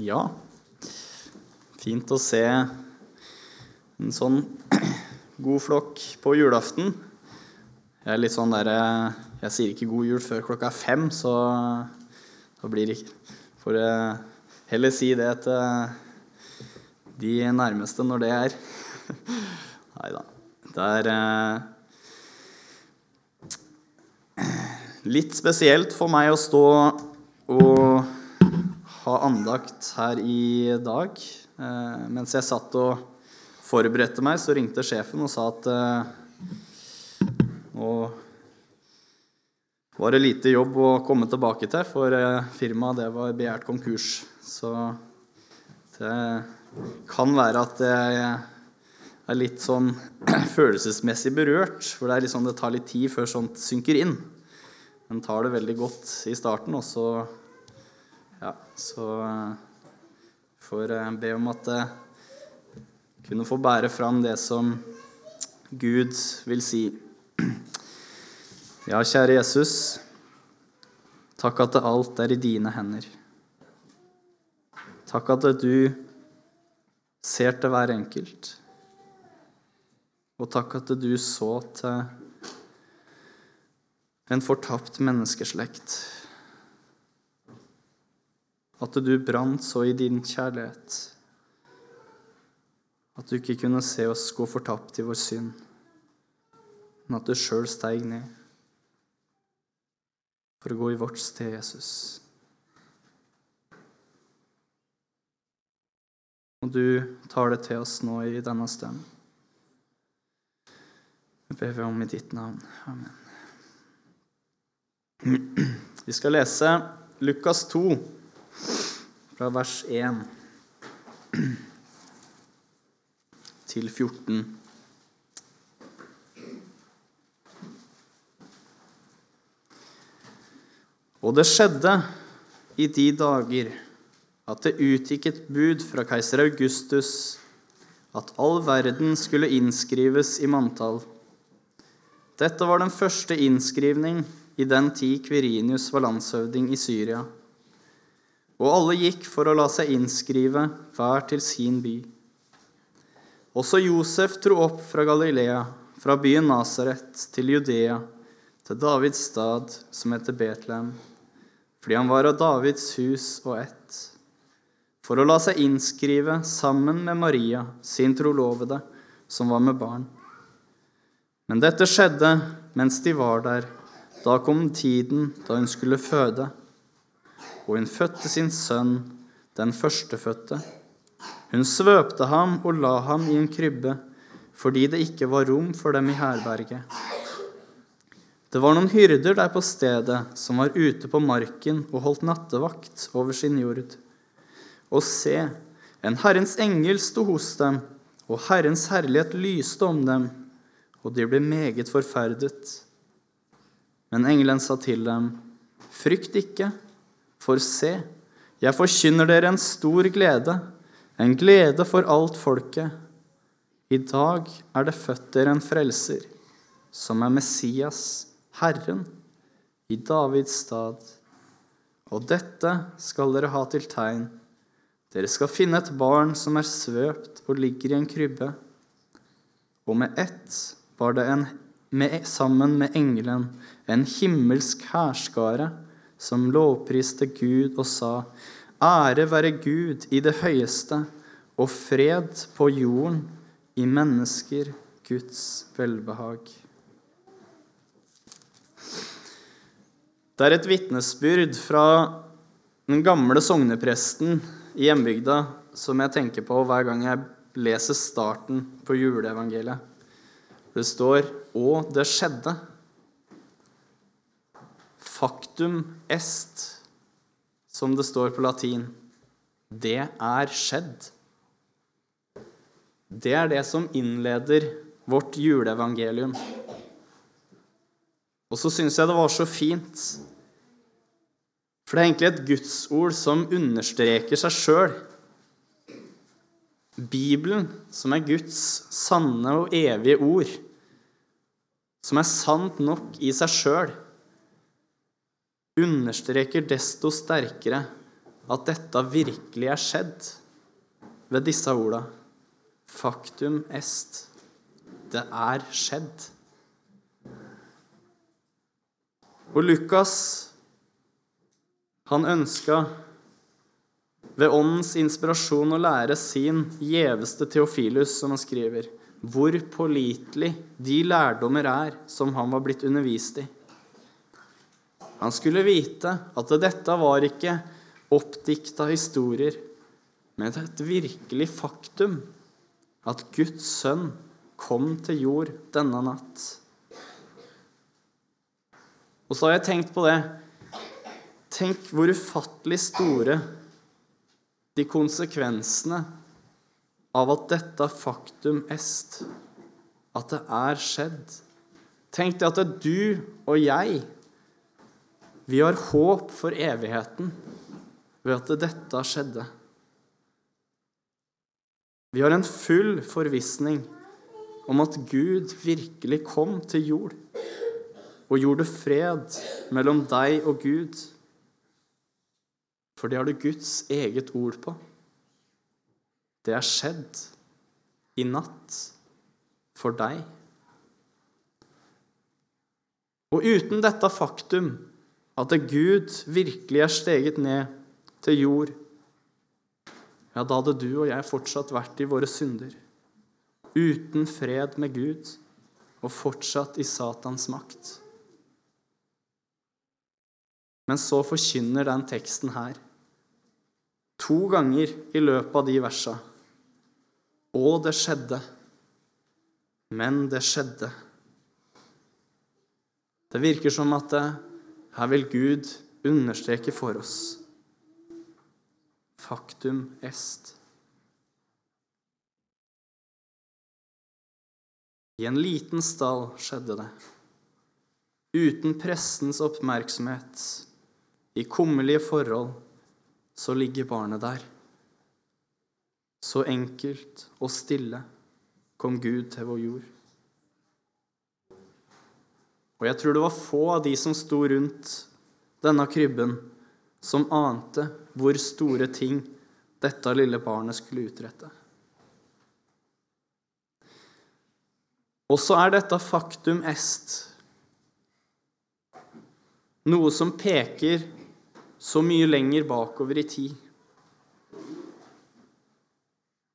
Ja. Fint å se en sånn god flokk på julaften. Jeg er litt sånn derre Jeg sier ikke god jul før klokka er fem, så da blir det ikke Får jeg heller si det til de nærmeste når det er Nei da. Det er eh, litt spesielt for meg å stå og ha andakt her i dag. Eh, mens jeg satt og forberedte meg, så ringte sjefen og sa at eh, nå var det lite jobb å komme tilbake til, for eh, firmaet det var begjært konkurs. Så det kan være at jeg er litt sånn følelsesmessig berørt. For det er liksom, det tar litt tid før sånt synker inn. En tar det veldig godt i starten, og så Ja, så får jeg be om at jeg kunne få bære fram det som Gud vil si. Ja, kjære Jesus. Takk at alt er i dine hender. Takk at du ser til hver enkelt. Og takk at du så til en fortapt menneskeslekt. At du brant så i din kjærlighet at du ikke kunne se oss gå fortapt i vår synd, men at du sjøl steig ned for å gå i vårt sted, Jesus. Og du tar det til oss nå i denne stunden. Det ber vi om i ditt navn. Amen. Vi skal lese Lukas 2, fra vers 1 til 14. Og det skjedde i de dager at det utgikk et bud fra keiser Augustus at all verden skulle innskrives i manntall. Dette var den første innskrivning i den tid Kvirinius var landshøvding i Syria. Og alle gikk for å la seg innskrive, hver til sin by. Også Josef dro opp fra Galilea, fra byen Nasaret til Judea, til Davids stad, som heter Betlehem, fordi han var av Davids hus og ett, for å la seg innskrive sammen med Maria, sin trolovede, som var med barn. Men dette skjedde mens de var der. Da kom tiden da hun skulle føde, og hun fødte sin sønn, den førstefødte. Hun svøpte ham og la ham i en krybbe, fordi det ikke var rom for dem i herberget. Det var noen hyrder der på stedet som var ute på marken og holdt nattevakt over sin jord. Og se, en Herrens engel sto hos dem, og Herrens herlighet lyste om dem, og de ble meget forferdet. Men engelen sa til dem, Frykt ikke, for se, jeg forkynner dere en stor glede, en glede for alt folket. I dag er det født dere en frelser, som er Messias, Herren, i Davids stad. Og dette skal dere ha til tegn. Dere skal finne et barn som er svøpt og ligger i en krybbe. Og med ett var det en, med, sammen med engelen en himmelsk hærskare som lovpriste Gud og sa:" Ære være Gud i det høyeste, og fred på jorden i mennesker Guds velbehag. Det er et vitnesbyrd fra den gamle sognepresten i hjembygda som jeg tenker på hver gang jeg leser starten på juleevangeliet. Det står 'Og det skjedde'. Factum est, som det står på latin. Det er skjedd. Det er det som innleder vårt juleevangelium. Og så syns jeg det var så fint, for det er egentlig et gudsord som understreker seg sjøl. Bibelen, som er Guds sanne og evige ord, som er sant nok i seg sjøl, understreker desto sterkere at dette virkelig er skjedd ved disse orda. Faktum est. Det er skjedd. Og Lukas, han ønska ved åndens inspirasjon å lære sin gjeveste Theofilus, som han skriver, hvor pålitelig de lærdommer er som han var blitt undervist i. Han skulle vite at dette var ikke oppdikta historier, men et virkelig faktum at Guds sønn kom til jord denne natt. Og så har jeg tenkt på det. Tenk hvor ufattelig store de konsekvensene av at dette faktum est, at det er skjedd. Tenk deg at det er du og jeg, vi har håp for evigheten ved at dette skjedde. Vi har en full forvissning om at Gud virkelig kom til jord og gjorde fred mellom deg og Gud. For det har du Guds eget ord på. Det er skjedd i natt for deg. Og uten dette faktum, at Gud virkelig er steget ned til jord, ja, da hadde du og jeg fortsatt vært i våre synder, uten fred med Gud og fortsatt i Satans makt. Men så forkynner den teksten her to ganger i løpet av de versa. Og det skjedde. Men det skjedde. Det virker som at det, her vil Gud understreke for oss Faktum est. I en liten stall skjedde det. Uten pressens oppmerksomhet i kummerlige forhold så ligger barnet der. Så enkelt og stille kom Gud til vår jord. Og jeg tror det var få av de som sto rundt denne krybben, som ante hvor store ting dette lille barnet skulle utrette. Og så er dette faktum est noe som peker så mye lenger bakover i tid.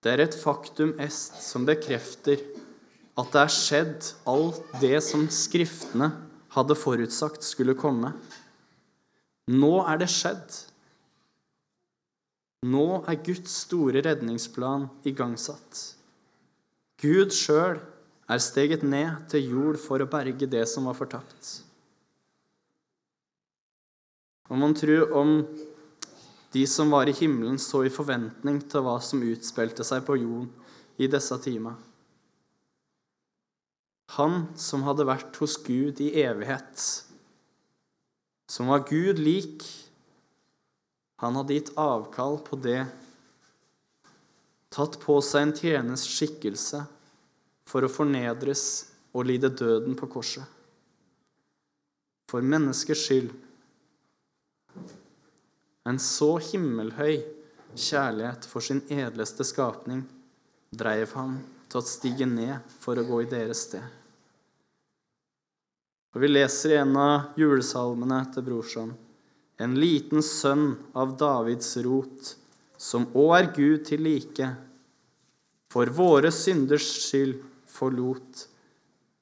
Det er et faktum est som bekrefter at det er skjedd alt det som Skriftene hadde forutsagt skulle komme. Nå er det skjedd. Nå er Guds store redningsplan igangsatt. Gud sjøl er steget ned til jord for å berge det som var fortapt. Og man tror om de som var i himmelen, så i forventning til hva som utspilte seg på jorden i disse timer. Han som hadde vært hos Gud i evighet, som var Gud lik, han hadde gitt avkall på det, tatt på seg en tjeners skikkelse for å fornedres og lide døden på korset. For menneskers skyld en så himmelhøy kjærlighet for sin edleste skapning dreiv han til å stige ned for å gå i deres sted. Og Vi leser i en av julesalmene til brorsan en liten sønn av Davids rot, som òg er Gud til like, for våre synders skyld forlot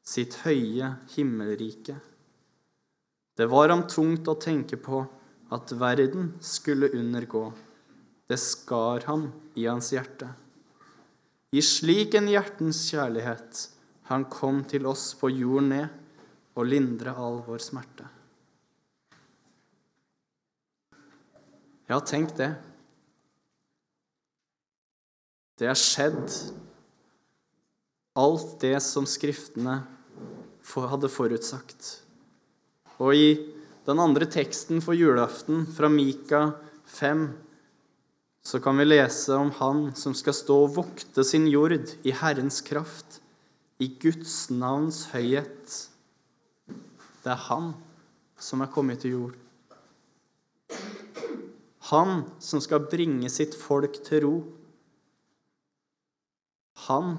sitt høye himmelrike. Det var ham tungt å tenke på at verden skulle undergå. Det skar ham i hans hjerte. I slik en hjertens kjærlighet han kom til oss på jorden ned og lindre all vår smerte. Ja, tenk det. Det er skjedd, alt det som Skriftene hadde forutsagt. Og i den andre teksten for julaften, fra Mika 5, så kan vi lese om Han som skal stå og vokte sin jord i Herrens kraft, i Guds navns høyhet. Det er Han som er kommet til jord. Han som skal bringe sitt folk til ro. Han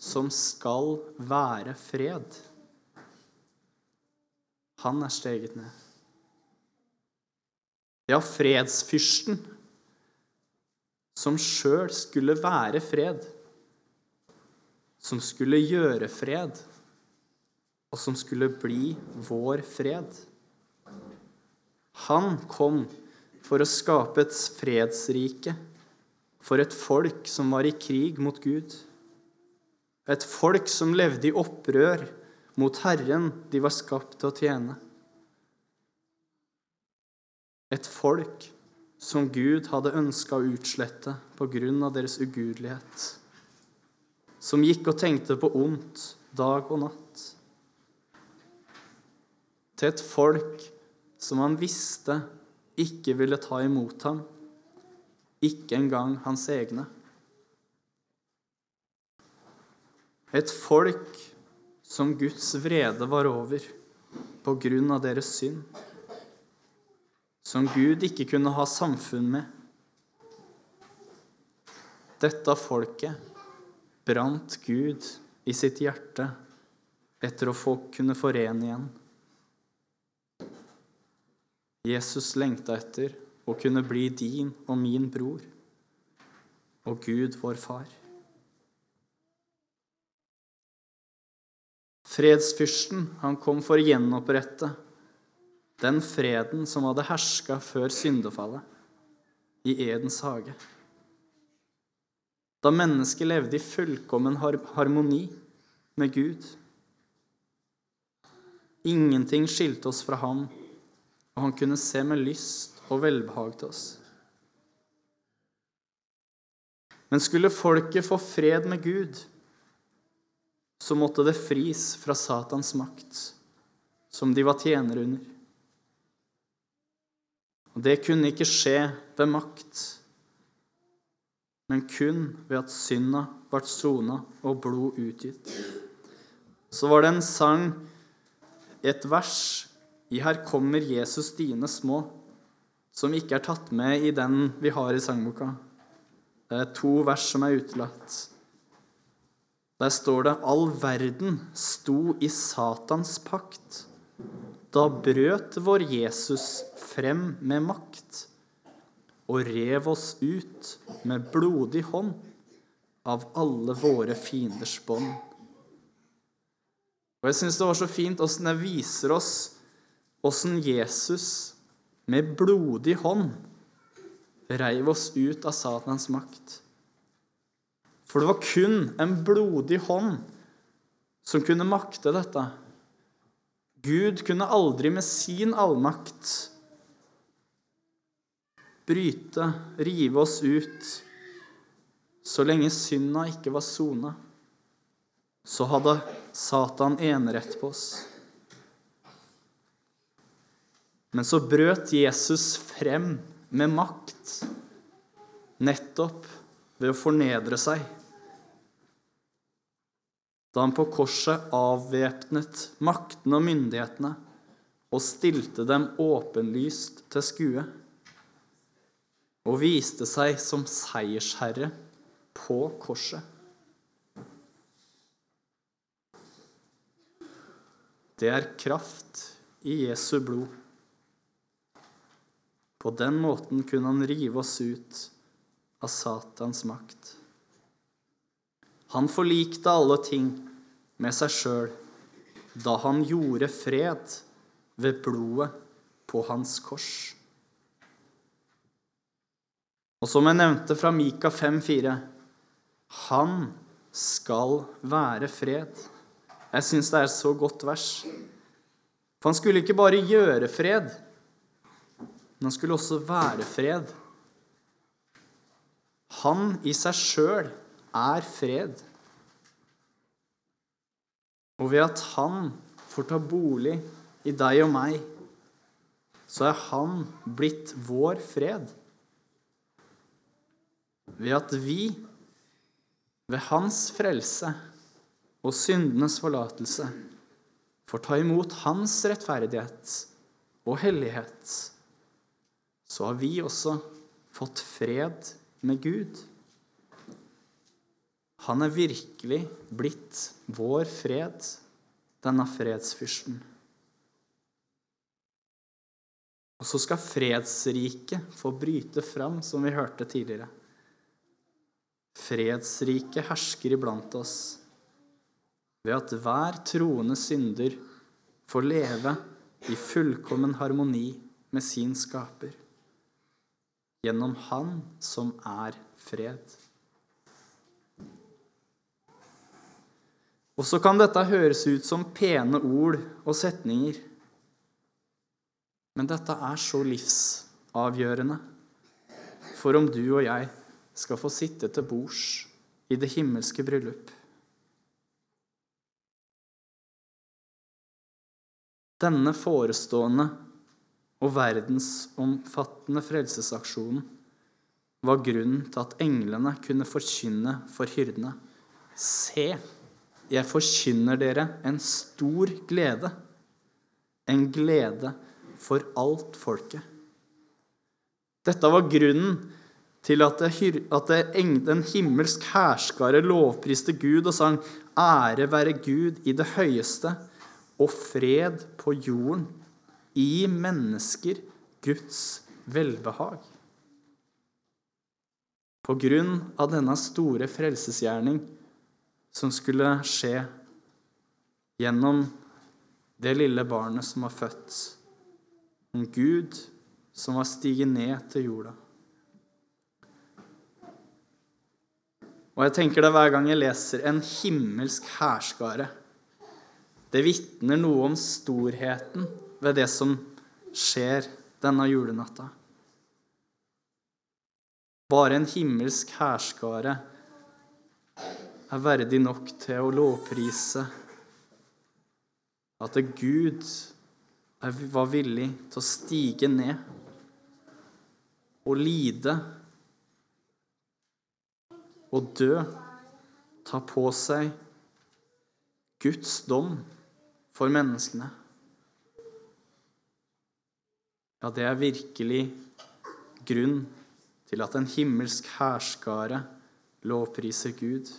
som skal være fred. Han er steget ned. Ja, fredsfyrsten, som sjøl skulle være fred, som skulle gjøre fred, og som skulle bli vår fred. Han kom for å skape et fredsrike for et folk som var i krig mot Gud. Et folk som levde i opprør mot Herren de var skapt til å tjene. Et folk som Gud hadde ønska å utslette på grunn av deres ugudelighet. Som gikk og tenkte på ondt dag og natt. Til et folk som han visste ikke ville ta imot ham, ikke engang hans egne. Et folk som Guds vrede var over på grunn av deres synd. Som Gud ikke kunne ha samfunn med. Dette folket brant Gud i sitt hjerte etter å få kunne forene igjen. Jesus lengta etter å kunne bli din og min bror og Gud vår far. Fredsfyrsten, han kom for å gjenopprette den freden som hadde herska før syndefallet i Edens hage. Da mennesket levde i fullkommen harmoni med Gud. Ingenting skilte oss fra ham, og han kunne se med lyst og velbehag til oss. Men skulle folket få fred med Gud, så måtte det fris fra Satans makt, som de var tjenere under. Og det kunne ikke skje ved makt, men kun ved at synda ble sona og blod utgitt. Så var det en sang, et vers, i Her kommer Jesus dine små, som ikke er tatt med i den vi har i sangboka. Det er to vers som er utelatt. Der står det all verden sto i Satans pakt. Da brøt vår Jesus frem med makt og rev oss ut med blodig hånd av alle våre fienders bånd. Og Jeg syns det var så fint åssen det viser oss åssen Jesus med blodig hånd reiv oss ut av Satans makt. For det var kun en blodig hånd som kunne makte dette. Gud kunne aldri med sin allmakt bryte, rive oss ut, så lenge synda ikke var sona. Så hadde Satan enerett på oss. Men så brøt Jesus frem med makt, nettopp ved å fornedre seg da han på korset avvæpnet maktene og myndighetene og stilte dem åpenlyst til skue, og viste seg som seiersherre på korset. Det er kraft i Jesu blod. På den måten kunne han rive oss ut av Satans makt. Han forlikte alle ting med seg sjøl da han gjorde fred ved blodet på hans kors. Og som jeg nevnte fra Mika 5,4.: Han skal være fred. Jeg syns det er et så godt vers. For han skulle ikke bare gjøre fred, men han skulle også være fred. Han i seg sjøl er fred. Og ved at Han får ta bolig i deg og meg, så er Han blitt vår fred. Ved at vi, ved Hans frelse og syndenes forlatelse, får ta imot Hans rettferdighet og hellighet, så har vi også fått fred med Gud. Han er virkelig blitt vår fred, denne fredsfyrsten. Og så skal fredsriket få bryte fram, som vi hørte tidligere. Fredsriket hersker iblant oss ved at hver troende synder får leve i fullkommen harmoni med sin skaper, gjennom Han som er fred. Og så kan dette høres ut som pene ord og setninger. Men dette er så livsavgjørende for om du og jeg skal få sitte til bords i det himmelske bryllup. Denne forestående og verdensomfattende frelsesaksjonen var grunnen til at englene kunne forkynne for hyrdene. Se, jeg forkynner dere en stor glede, en glede for alt folket. Dette var grunnen til at, det, at det, den himmelsk hærskare lovpriste Gud og sang 'Ære være Gud i det høyeste' og fred på jorden, i mennesker Guds velbehag. På grunn av denne store frelsesgjerning som skulle skje gjennom det lille barnet som var født, en Gud som var stiget ned til jorda. Og jeg tenker det hver gang jeg leser en himmelsk hærskare det vitner noe om storheten ved det som skjer denne julenatta. Bare en himmelsk hærskare er verdig nok til å lovprise at Gud var villig til å stige ned og lide og dø, ta på seg Guds dom for menneskene. Ja, det er virkelig grunn til at en himmelsk hærskare lovpriser Gud.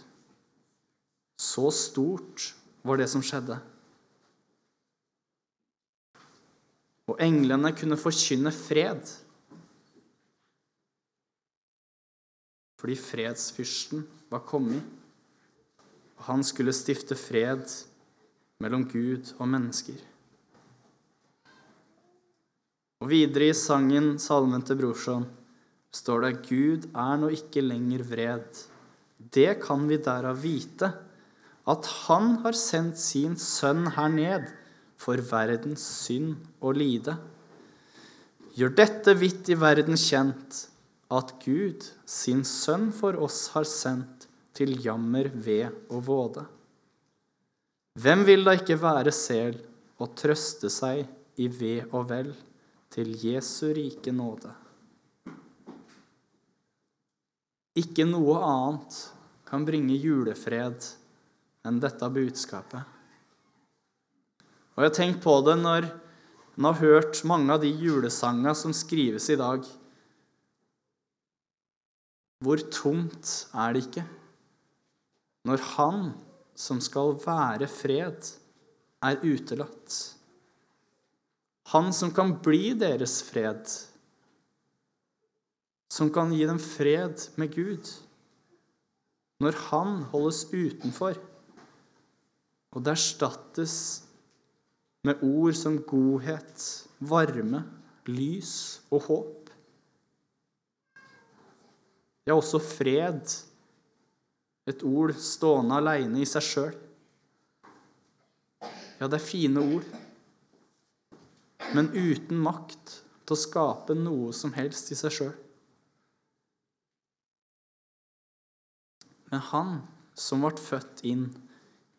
Så stort var det som skjedde. Og englene kunne forkynne fred. Fordi fredsfyrsten var kommet. Og han skulle stifte fred mellom Gud og mennesker. Og videre i sangen, salmen til brorsan, står det Gud er nå ikke lenger vred. Det kan vi derav vite, at Han har sendt sin sønn her ned for verdens synd og lide. Gjør dette vidt i verden kjent, at Gud sin sønn for oss har sendt til jammer, ved og våde. Hvem vil da ikke være sel og trøste seg i ved og vel til Jesu rike nåde? Ikke noe annet kan bringe julefred enn dette budskapet. Og jeg har tenkt på det når en har hørt mange av de julesangene som skrives i dag. Hvor tomt er det ikke når Han som skal være fred, er utelatt. Han som kan bli deres fred, som kan gi dem fred med Gud, når han holdes utenfor, og det erstattes med ord som godhet, varme, lys og håp. Ja, også fred et ord stående aleine i seg sjøl. Ja, det er fine ord, men uten makt til å skape noe som helst i seg sjøl. Men han som ble født inn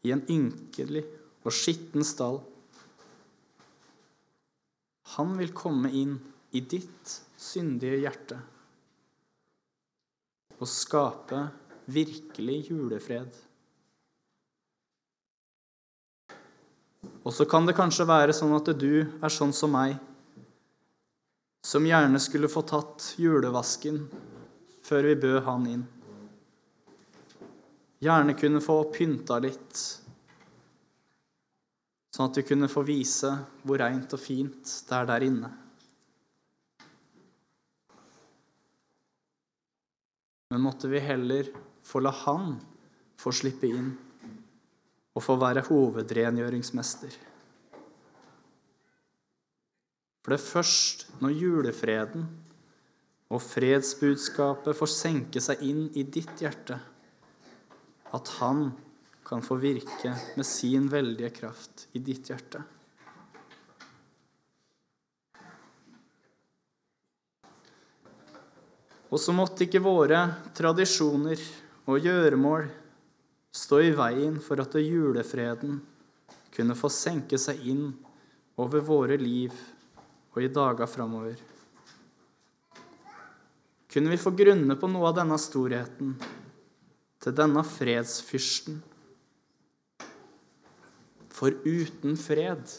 i en ynkelig og skitten stall, han vil komme inn i ditt syndige hjerte og skape virkelig julefred. Og så kan det kanskje være sånn at du er sånn som meg, som gjerne skulle få tatt julevasken før vi bød han inn. Gjerne kunne få pynta litt, sånn at vi kunne få vise hvor reint og fint det er der inne. Men måtte vi heller få la Han få slippe inn og få være hovedrengjøringsmester. For det er først når julefreden og fredsbudskapet får senke seg inn i ditt hjerte, at Han kan få virke med sin veldige kraft i ditt hjerte. Og så måtte ikke våre tradisjoner og gjøremål stå i veien for at julefreden kunne få senke seg inn over våre liv og i dager framover. Kunne vi få grunne på noe av denne storheten til denne fredsfyrsten? For uten fred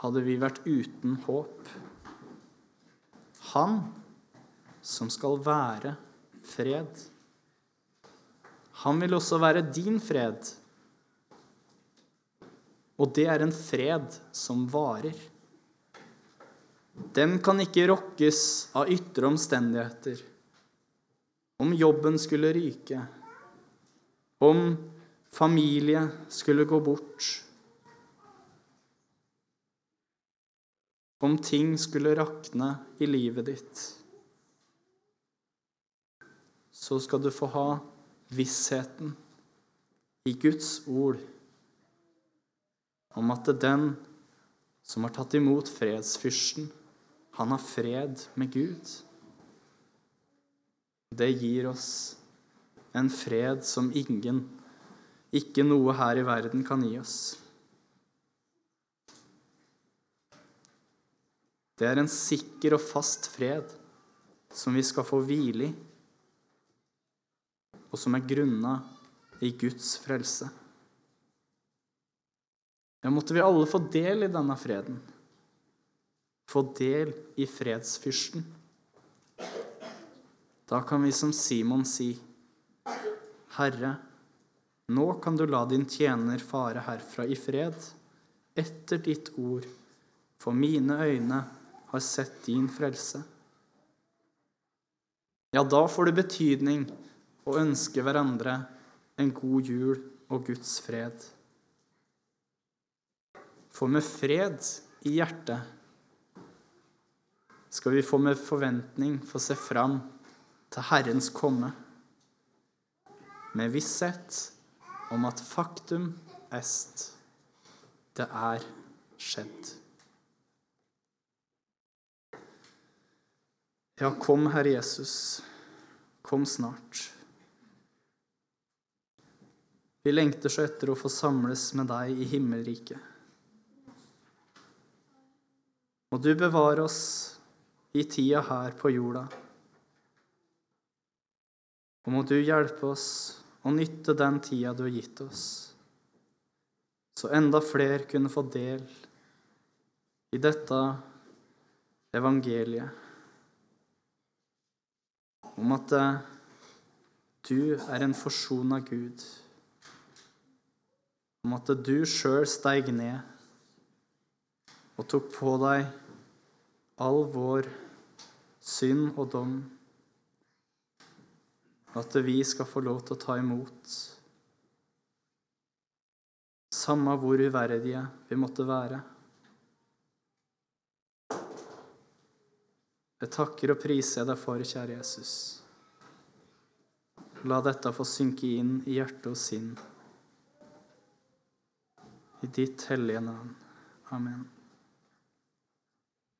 hadde vi vært uten håp. Han som skal være fred. Han vil også være din fred. Og det er en fred som varer. Den kan ikke rokkes av ytre omstendigheter. Om jobben skulle ryke, om familie skulle gå bort, om ting skulle rakne i livet ditt, så skal du få ha vissheten i Guds ord om at det er den som har tatt imot fredsfyrsten, han har fred med Gud. Det gir oss en fred som ingen, ikke noe her i verden, kan gi oss. Det er en sikker og fast fred som vi skal få hvile i, og som er grunna i Guds frelse. Ja, måtte vi alle få del i denne freden få del i fredsfyrsten. Da kan vi som Simon si, Herre, nå kan du la din tjener fare herfra i fred, etter ditt ord, for mine øyne har sett din frelse. Ja, da får det betydning å ønske hverandre en god jul og Guds fred. For med fred i hjertet skal vi få med forventning få se fram til Herrens komme, med visshet om at faktum est det er skjedd. Ja, kom, Herre Jesus. Kom snart. Vi lengter så etter å få samles med deg i himmelriket. Må du bevare oss i tida her på jorda. Og må du hjelpe oss å nytte den tida du har gitt oss, så enda flere kunne få del i dette evangeliet om at eh, du er en forsona Gud, om at du sjøl steig ned og tok på deg all vår synd og dom. At vi skal få lov til å ta imot, samme hvor uverdige vi måtte være. Jeg takker og priser deg for, kjære Jesus. La dette få synke inn i hjerte og sinn. I ditt hellige navn. Amen.